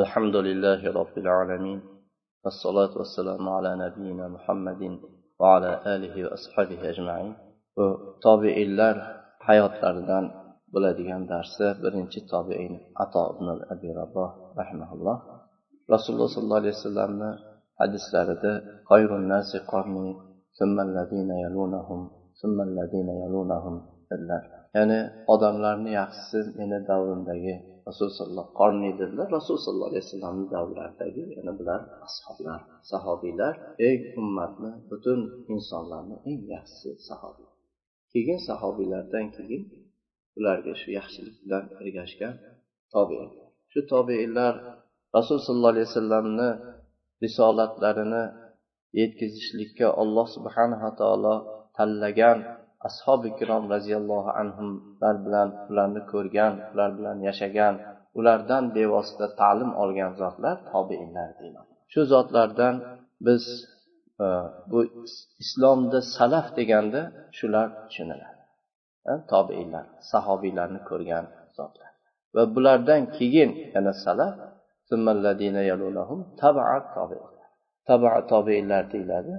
الحمد لله رب العالمين والصلاة والسلام على نبينا محمد وعلى آله وأصحابه أجمعين وتابعيlar hayotlaridan bo'ladigan darsi birinchi tobein ato ibn abi raboh rahmaulloh rasululloh sollallohu alayhi vasallamni hadislarida xayrun nasi qarni summalladina yalunahum summalladina yalunahum dedilar ya'ni odamlarni yaxshisi meni davrimdagi rasululloh qorniy dedilar rasul sollallohu alayhi vasallamni davrlaridagi yana bular ashoblar sahobiylar eng ummatni butun insonlarni eng yaxshisi sahobiy keyin sahobiylardan keyin ularga shu yaxshilik bilan ergashgan tobein shu tobeinlar rasul sollallohu alayhi vasallamni risolatlarini yetkazishlikka alloh subhanava taolo tanlagan ashobi ikrom roziyallohu anhular bilan ularni ko'rgan ular bilan yashagan ulardan bevosita ta'lim olgan zotlar tobeinlar deyiladi shu zotlardan biz e, bu islomda salaf deganda shular tushuniladi e, tobeinlar sahobiylarni ko'rgan zotlar. Va bulardan keyin yana salaf taba tobeinlar deyiladi.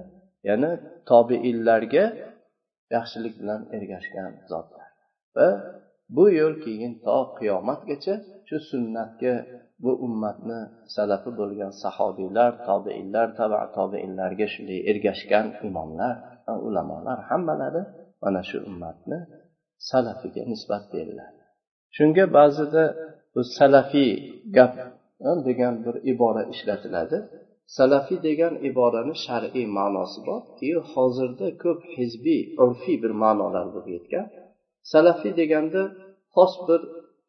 Ya'ni tobeinlarga yaxshilik bilan ergashgan zotlar. Va bu yo'l keyin to qiyomatgacha shu sunnatga bu ummatni salafi bo'lgan sahobiylar tobeinlar taba tobeinlarga shunday ergashgan imomlar ulamolar hammalari mana shu ummatni salafiga nisbat beriladi shunga ba'zida bu salafiy gap degan bir ibora ishlatiladi. Salafiy degan iborani shar'iy ma'nosi bor. Yu hozirda ko'p hizbiy urfiy bir ma'nolar bo'lib ketgan salafiy deganda xos bir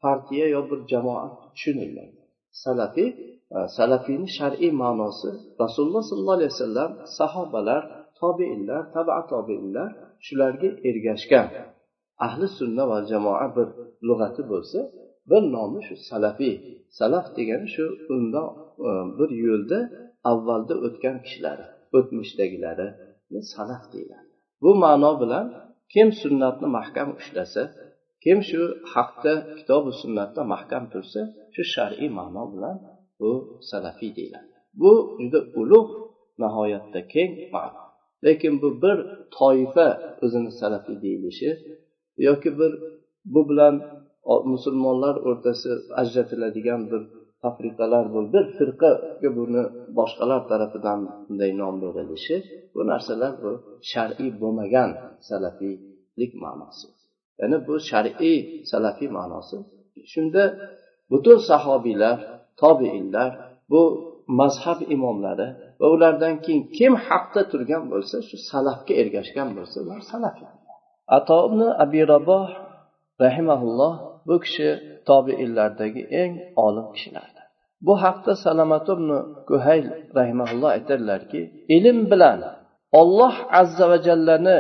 partiya yo bir jamoat tushunilmaydi salafiy e, salafiyni shar'iy ma'nosi rasululloh sollallohu alayhi vasallam sahobalar tobeinlar taba tobeinlar shularga ergashgan. Ahli sunna va jamoa bir lug'ati bo'lsa bir nomi shu salafiy. Salaf degani shu undan e, bir yo'lda avvalda o'tgan kishilari o'tmishdagilari salaf deyiladi. Bu ma'no bilan kim sunnatni mahkam ushlasa kim shu haqda kitobi sunnatda mahkam tursa shu shar'iy ma'no bilan bu salafiy deyiladi. Bu juda ulug' nihoyatda keng ma'no. Lekin bu bir toifa o'zini salafiy deyilishi yoki bir bu bilan musulmonlar o'rtasida ajratiladigan bir tafriqalar bo'ldi. Bir firqaga buni boshqalar tarafidan bunday nom berilishi bu narsalar bu shar'iy bo'lmagan salafiylik ma'nosi. Ya'ni bu shar'iy salafiy ma'nosi. Shunda butun sahobiylar tobeinlar bu mazhab imomlari va ulardan keyin kim haqda turgan bo'lsa shu salafga ergashgan bo'lsa ular salafiy ato ibn abi raboh rahimaulloh bu kishi tobeinlardagi eng olim kishilar. Bu haqda salamat ibn kuhayl rahimaulloh aytadilarki ilm bilan olloh azza va jallani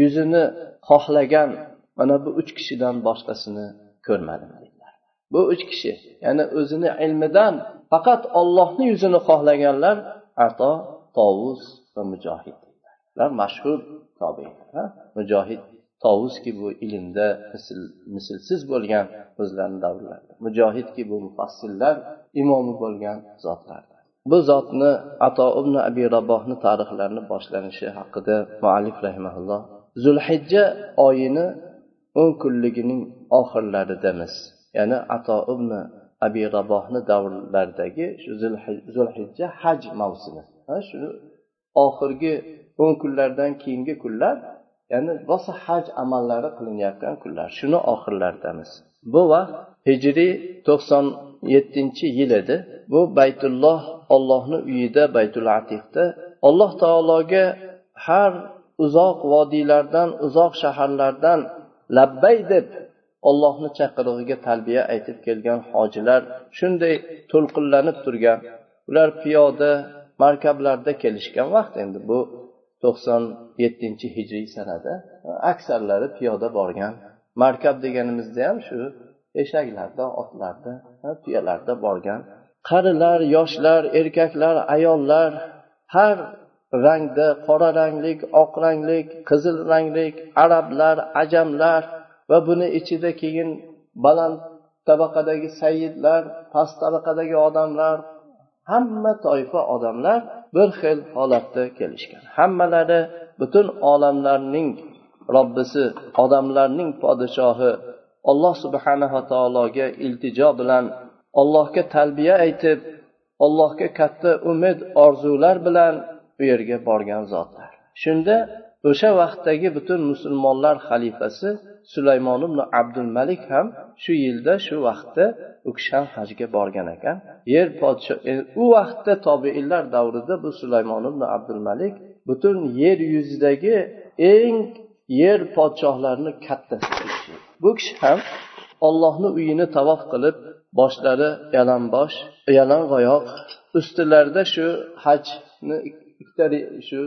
yuzini xohlagan mana bu uch kishidan boshqasini ko'rmadim dedilar. Bu uch kishi ya'ni o'zini ilmidan faqat ollohni yuzini xohlaganlar ato tovus va mujohid ular mashhur tobeinlar mujohid tovuzki bu ilmda mislsiz bo'lgan o'zlarini davrlarida mujohidki bu mufassillar imomi bo'lgan zotlardir bu zotni ato ibn abi rabohni tarixlarini boshlanishi haqida muallif rahimaulloh zulhijja oyini o'n kunligining oxirlaridamiz ya'ni ato ibn abi rabohni davrlaridagi shu zulhijja haj mavsumi shu oxirgi o'n kunlardan keyingi kunlar ya'ni rosa haj amallari qilinayotgan kunlar. Shuni oxirlaridamiz bu vaqt hijriy to'qson yettinchi yil edi. Bu baytulloh ollohni uyida baytul atiqda alloh taologa har uzoq vodiylardan uzoq shaharlardan labbay deb ollohni chaqirig'iga talbiya aytib kelgan hojilar shunday to'lqinlanib turgan. Ular piyoda markablarda kelishgan vaqt endi bu to'qson yettinchi hijriy sanada aksarlari piyoda borgan. Markab deganimizda ham shu eshaklarda otlarda tuyalarda borgan qarilar yoshlar erkaklar ayollar har rangda qora ranglik oq ranglik qizil ranglik arablar ajamlar va buni ichida keyin baland tabaqadagi sayyidlar past tabaqadagi odamlar hamma toifa odamlar bir xil holatda kelishgan. Hammalari butun olamlarning robbisi odamlarning podshohi alloh subhanava taologa iltijo bilan allohga talbiya aytib allohga katta umid orzular bilan u yerga borgan zotlar. Shunda o'sha vaqtdagi butun musulmonlar xalifasi sulaymon ibn abdul malik ham shu yilda shu vaqtda u kishi ham hajga borgan ekan. Yer podsho e, u vaqtda tobeinlar davrida bu sulaymon ibn abdul malik butun yer yuzidagi eng yer podshohlarini kattasi bu kishi ham ollohni uyini tavof qilib boshlari yalangbosh yalang'oyoq ustilarida shu hajni ikkita shu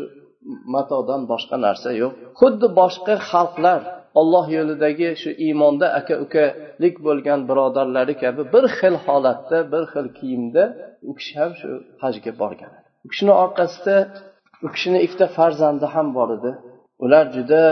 matodan boshqa narsa yo'q. Xuddi boshqa xalqlar olloh yo'lidagi shu iymonda aka ukalik bo'lgan birodarlari kabi bir xil holatda bir xil kiyimda u kishi ham shu hajga borgan u kishini orqasida u kishini ikkita farzandi ham bor edi. Ular juda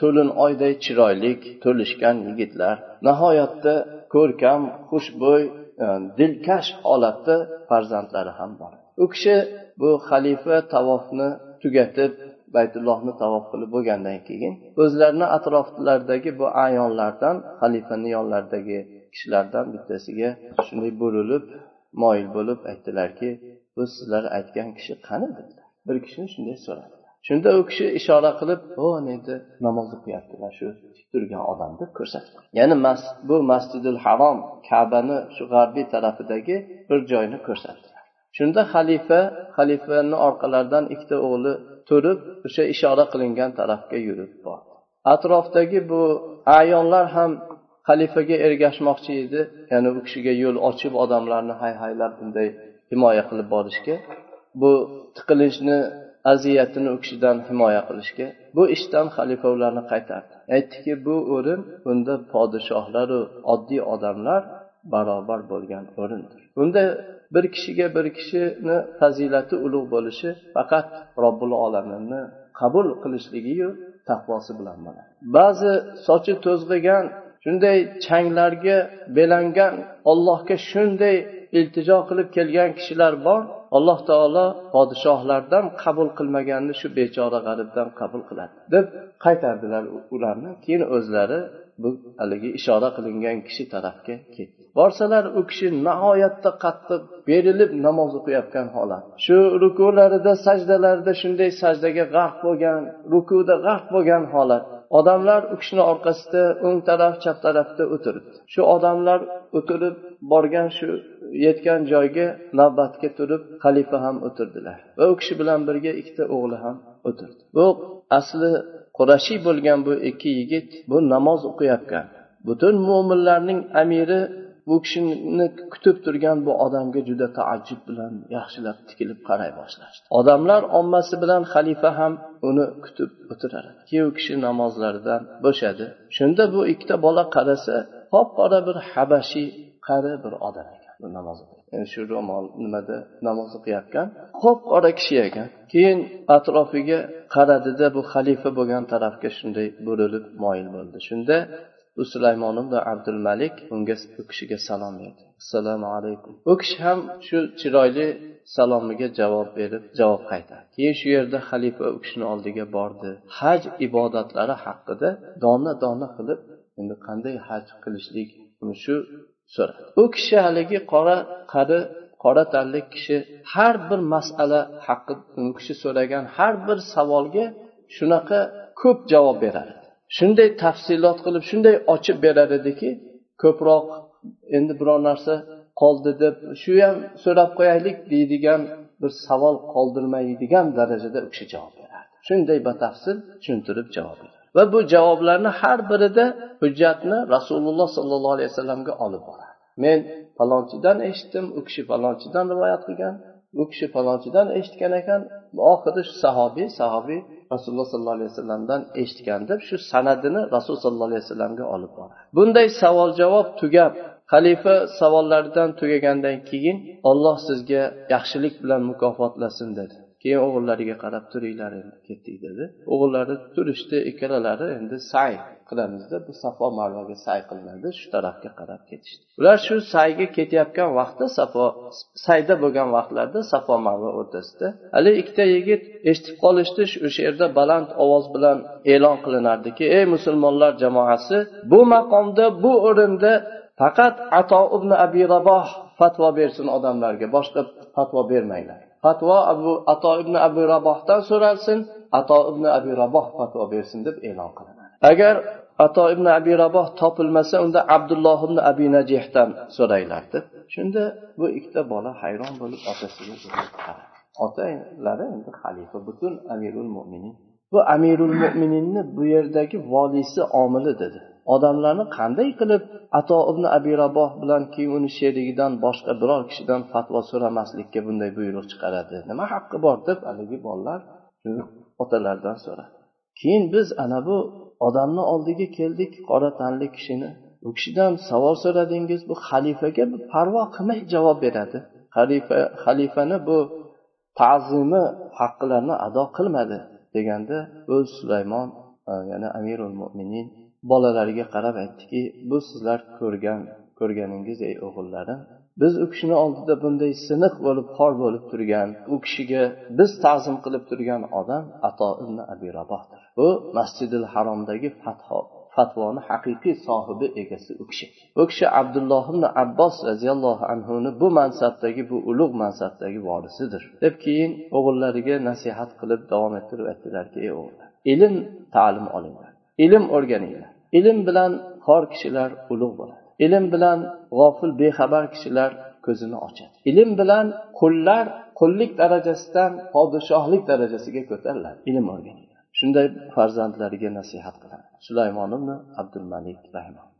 to'lin oyday chiroyli to'lishgan yigitlar. Nihoyatda ko'rkam xushbo'y e, dilkash holatda farzandlari ham bor. U kishi bu xalifa tavofni tugatib baytullohni tavof qilib bo'lgandan keyin o'zlarini atroflaridagi bu ayonlardan xalifani yonlaridagi kishilardan bittasiga shunday bo'rilib moyil bo'lib aytdilarki bu sizlar aytgan kishi qani? dedilar. Bir kishini shunday so'radi. Shunda u kishi ishora qilib o endi namoz o'qiyaptilar shu tik turgan odam deb ko'rsatdi ya'ni bu masjidul harom kabani shu g'arbiy tarafidagi bir joyni ko'rsatdilar. Shunda xalifa xalifani orqalaridan ikkita o'g'li turib o'sha ishora qilingan tarafga yurib bordi. Atrofdagi bu ayonlar ham xalifaga ergashmoqchi edi. Ya'ni u kishiga yo'l ochib odamlarni hay haylab bunday himoya qilib borishga. Bu tiqilinchni aziyatini u kishidan himoya qilishga bu ishdan xalifa ularni qaytardi. Aytdiki bu o'rin bunda podshohlaru oddiy odamlar barobar bo'lgan o'rindir. Bunda bir kishiga bir kishini fazilati ulug' bo'lishi faqat robbil olaminni qabul qilishligiyu taqvosi bilan bo'ladi. Ba'zi sochi to'zg'igan shunday changlarga belangan ollohga shunday iltijo qilib kelgan kishilar bor alloh taolo podshohlardan qabul qilmaganni shu bechora g'aribdan qabul qiladi deb qaytardilar ularni. Keyin o'zlari bu haligi ishora qilingan kishi tarafga ketdi. Borsalar u kishi nihoyatda qattiq berilib namoz o'qiyotgan holat. Shu rukularida sajdalarida shunday sajdaga g'arq bo'lgan rukuda g'arq bo'lgan holat. Odamlar u kishini orqasida o'ng taraf chap tarafda o'tiribdi. Shu odamlar o'tirib borgan shu yetgan joyga navbatga turib xalifa ham o'tirdilar. Va u kishi bilan birga ikkita o'g'li ham o'tirdi. Bu asli qurashiy bo'lgan bu ikki yigit bu namoz o'qiyotgan butun mo'minlarning amiri bu kishini kutib turgan bu odamga juda taajjub bilan yaxshilab tikilib qaray boshlashdi. Odamlar ommasi bilan xalifa ham uni kutib o'tirar keyin u kishi namozlaridan bo'shadi. Shunda bu ikkita bola qarasa qop qora bir habashiy qari bir odam ekan namoz shu ro'mol nimada namoz o'qiyotgan? Qop qora kishi ekan. Keyin atrofiga qaradida bu xalifa bo'lgan tarafga shunday burilib moyil bo'ldi. Shunda u sulaymon ibn abdul malik unga u kishiga salom berdi. Assalomu alaykum. U kishi ham shu chiroyli salomiga javob berib javob qaytardi. Keyin shu yerda xalifa u kishini oldiga bordi. Haj ibodatlari haqida dona dona qilib endi qanday haj qilishlik shu so'radi u kishi haligi qora qari qora tanli kishi har bir masala haqida u kishi so'ragan har bir savolga shunaqa ko'p javob beradi. Shunday tafsilot qilib shunday ochib berar ediki ko'proq endi biror narsa qoldi deb shu ham so'rab qo'yaylik deydigan bir savol qoldirmaydigan darajada u kishi javob berardi. Shunday batafsil tushuntirib javob beradi. Va bu javoblarni har birida hujjatni rasululloh sollallohu alayhi vasallamga olib boradi. Men falonchidan eshitdim u kishi falonchidan rivoyat qilgan u kishi falonchidan eshitgan ekan oxiri shu sahobiy sahobiy rasululloh sollallohu alayhi vasallamdan eshitgan deb shu sanadini rasululloh sollallohu alayhi vasallamga olib boradi. Bunday savol javob tugab xalifa savollaridan tugagandan keyin olloh sizga yaxshilik bilan mukofotlasin dedi. Keyin o'g'illariga qarab turinglar endi ketdik dedi. O'g'illari turishdi ikkalalari endi say qilamizda bu safo marvaga say qilinadi shu tarafga qarab ketishdi. Ular shu sayga ketayotgan vaqtda safo sayda bo'lgan vaqtlarda safo marva o'rtasida haligi ikkita yigit eshitib qolishdi o'sha yerda baland ovoz bilan e'lon qilinardiki ey musulmonlar jamoasi bu maqomda bu o'rinda faqat ato ibn abi raboh fatvo bersin odamlarga boshqa fatvo bermanglar. Fatvo abu ato ibn abi rabohdan so'ralsin ato ibn abi raboh fatvo bersin deb e'lon qilinadi agar ato ibn abi raboh topilmasa unda abdulloh ibn abi najihdan so'ranglar deb. Shunda bu ikkita bola hayron bo'lib otasiga otalari endi xalifa butun amirul mo'minin bu amirul mo'mininni bu yerdagi voliysi omili dedi. Odamlarni qanday qilib ato ibn abi raboh bilan keyin uni sherigidan boshqa biror kishidan fatvo so'ramaslikka bunday buyruq chiqaradi. Nima haqqi bor deb haligi bolalar otalaridan so'radi. Keyin biz ana bu odamni oldiga keldik qora tanli kishini. U kishidan savol so'radingiz bu xalifaga parvo qilmay javob beradi. Xalifa xalifani bu ta'zimi haqqlarini ado qilmadi deganda o'z sulaymon e, ya'ni amirul mo'minin bolalariga qarab aytdiki bu sizlar ko'rgan ko'rganingiz ey o'g'illarim. Biz u kishini oldida bunday siniq bo'lib xor bo'lib turgan u kishiga biz ta'zim qilib turgan odam ato ibn abi rabohdir. Bu masjidil haromdagi fatho fatvoni haqiqiy sohibi egasi u kishi. U kishi abdulloh ibn abbos roziyallohu anhuni bu mansabdagi bu ulug' mansabdagi vorisidir. Deb keyin o'g'illariga nasihat qilib davom ettirib aytdilarki ey o'g'illar ilm ta'lim olinglar. Ilm o'rganinglar. Ilm bilan xor kishilar ulug' bo'ladi. Ilm bilan g'ofil bexabar kishilar ko'zini ochadi. Ilm bilan qullar qullik darajasidan podshohlik darajasiga ko'tariladi. Ilm o'rganinglar shunday farzandlariga nasihat qiladi. Sulaymon ibn abdul malik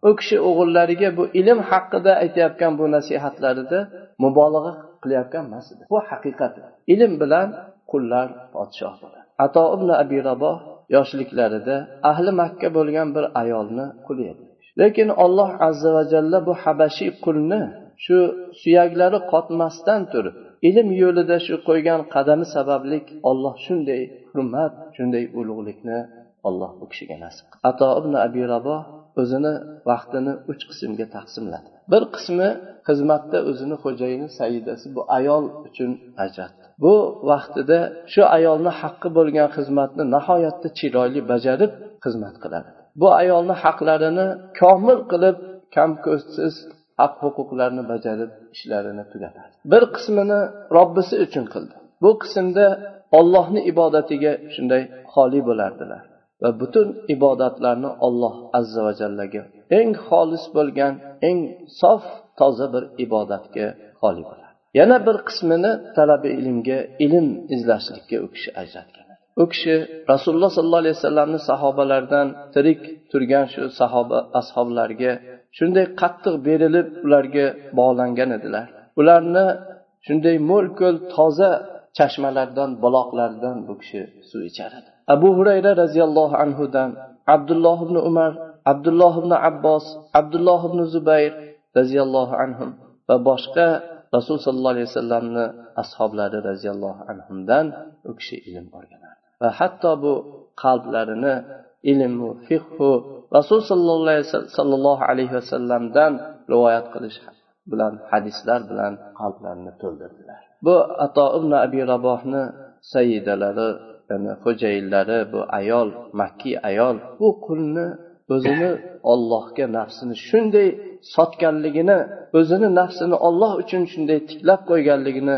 u kishi o'g'illariga bu ilm haqida aytayotgan bu nasihatlarida mubolag'a qilayotgan emas bu haqiqat. Ilm bilan qullar podshoh bo'ladi. Ato ibn abi raboh yoshliklarida ahli makka bo'lgan bir ayolni quli edi. Lekin olloh azza va jalla bu habashiy qulni shu suyaklari qotmasdan turib ilm yo'lida shu qo'ygan qadami sababli olloh shunday hurmat shunday ulug'likni olloh bu kishiga nasib qildi. Ato ibn abi rabo o'zini vaqtini uch qismga taqsimladi. Bir qismi xizmatda o'zini xo'jayini saidasi bu ayol uchun ajratdi bu vaqtida shu ayolni haqqi bo'lgan xizmatni nihoyatda chiroyli bajarib xizmat qiladi. Bu ayolni haqlarini komil qilib kam ko'zsiz haq huquqlarni bajarib ishlarini tugatadi. Bir qismini robbisi uchun qildi. Bu qismda ollohni ibodatiga shunday xoli bo'lardilar va butun ibodatlarni olloh azza va jallaga eng xolis bo'lgan eng sof toza bir ibodatga xoli bo'ladi. Yana bir qismini talabi ilmga ilm izlashlikka u kishi ajratgan. U kishi rasululloh sollallohu alayhi vasallamni sahobalaridan tirik turgan shu sahoba ashoblarga shunday qattiq berilib ularga bog'langan edilar. Ularni shunday mo'l ko'l toza chashmalardan buloqlardan bu kishi suv ichar edi. Abu hurayra roziyallohu anhudan abdulloh ibn umar abdulloh ibn abbos abdulloh ibn zubayr roziyallohu anhu va boshqa rasul sollallohu alayhi vasallamni ashoblari roziyallohu anhudan u kishi ilm o'rganardi. Va hatto bu qalblarini ilmu fiqhu rasul sollallohu alayhi vasallamdan rivoyat qilish bilan hadislar bilan qalblarini to'ldirdilar. Bu ato ibn abi rabohni sayidalari ya'ni xo'jayinlari bu ayol makkiy ayol bu qulni o'zini ollohga nafsini shunday sotganligini o'zini nafsini olloh uchun shunday tiklab qo'yganligini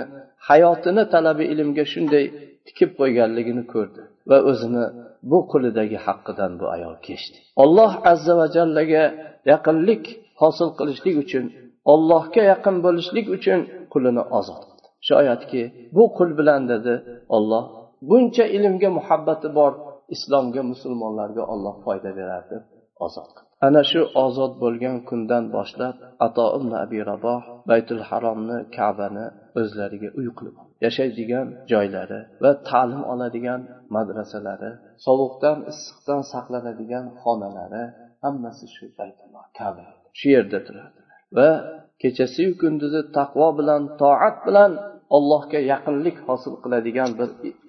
hayotini talabi ilmga shunday tikib qo'yganligini ko'rdi va o'zini bu qulidagi haqqidan bu ayol kechdi. Olloh azza va jallaga yaqinlik hosil qilishlik uchun ollohga yaqin bo'lishlik uchun qulini ozod qildi. Shoyatki bu qul bilan dedi olloh buncha ilmga muhabbati bor islomga musulmonlarga olloh foyda beradi deb ozod qildi. Ana shu ozod bo'lgan kundan boshlab ato ibn abi raboh baytul haromni kabani o'zlariga uy qilib yashaydigan joylari va ta'lim oladigan madrasalari sovuqdan issiqdan saqlanadigan xonalari hammasi shu baytulloh kaba. Shu yerda turadi va kechasiyu kunduzi taqvo bilan toat bilan allohga yaqinlik hosil qiladigan bir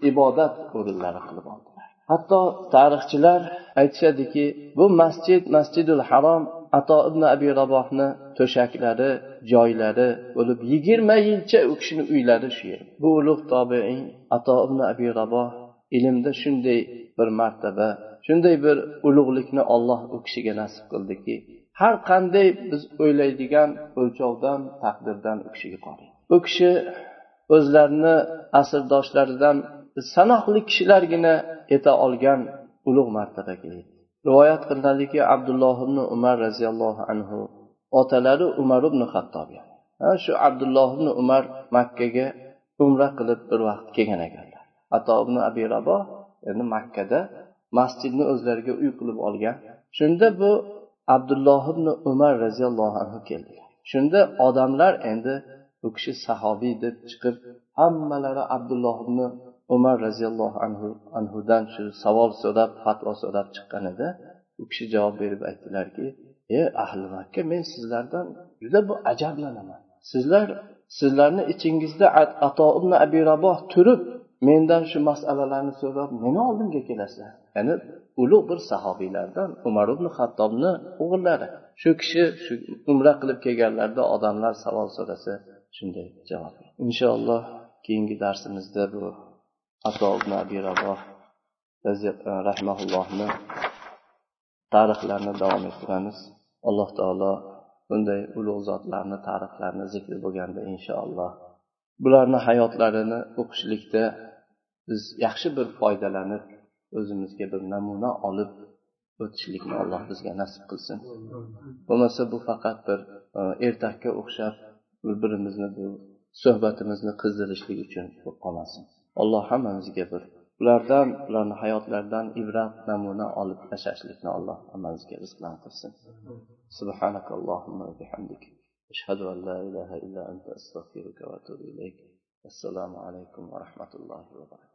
ibodat o'rinlari qilib oldilar hatto tarixchilar aytishadiki bu masjid masjidul harom ato ibn abi rabohni to'shaklari joylari bo'lib yigirma yilcha u kishini uylari shu yer. Bu ulug' tobein ato ibn abi raboh ilmda shunday bir martaba shunday bir ulug'likni olloh u kishiga nasib qildiki har qanday biz o'ylaydigan o'lchovdan taqdirdan u kishiga qoring u kishi o'zlarini asrdoshlaridan sanoqli kishilargina eta olgan ulug' martabaga yetdi rivoyat qilinadiki abdulloh ibn umar roziyallohu anhu otalari umar ibn hattob shu abdulloh ibn umar makkaga umra qilib bir vaqt kelgan ekanlar. Ato ibn abi rabo endi makkada masjidni o'zlariga uy qilib olgan. Shunda bu abdulloh ibn umar roziyallohu anhu keldilar shunda odamlar endi bu kishi sahobiy deb chiqib hammalari abdulloh ibn umar roziyallohu anhu anhudan shu savol so'rab fatvo so'rab chiqqan edi. U kishi javob berib aytdilarki ey ahli makka men sizlardan juda bu ajablanaman sizlar sizlarni ichingizda ato ibn abi raboh turib mendan shu masalalarni so'rab meni oldimga kelasizlar. Ya'ni ulug' bir sahobiylardan umar ibn hattobni o'g'illari shu kishi shu umra qilib kelganlarida odamlar savol so'rasa shunday javob inshaalloh keyingi darsimizda bu ato ibn abi raboh rahmaullohni e, tarixlarini davom ettiramiz. Alloh taolo bunday ulug' zotlarni tarixlarini zikri bo'lganda inshaalloh bularni hayotlarini o'qishlikda biz yaxshi bir foydalanib o'zimizga bir namuna olib o'tishlikni alloh bizga nasib qilsin. Bo'lmasa bu faqat bir e, ertakka o'xshab bir birimizni bu suhbatimizni qizdirishlik uchun bo'lib qolmasin. alloh hammamizga bir ulardan ularni hayotlaridan ibrat namuna olib yashashlikni alloh hammamizga rizqlantirsin سبحانك اللهم وبحمدك أشهد أن لا إله إلا أنت أستغفرك وأتوب إليك السلام عليكم ورحمة الله وبركاته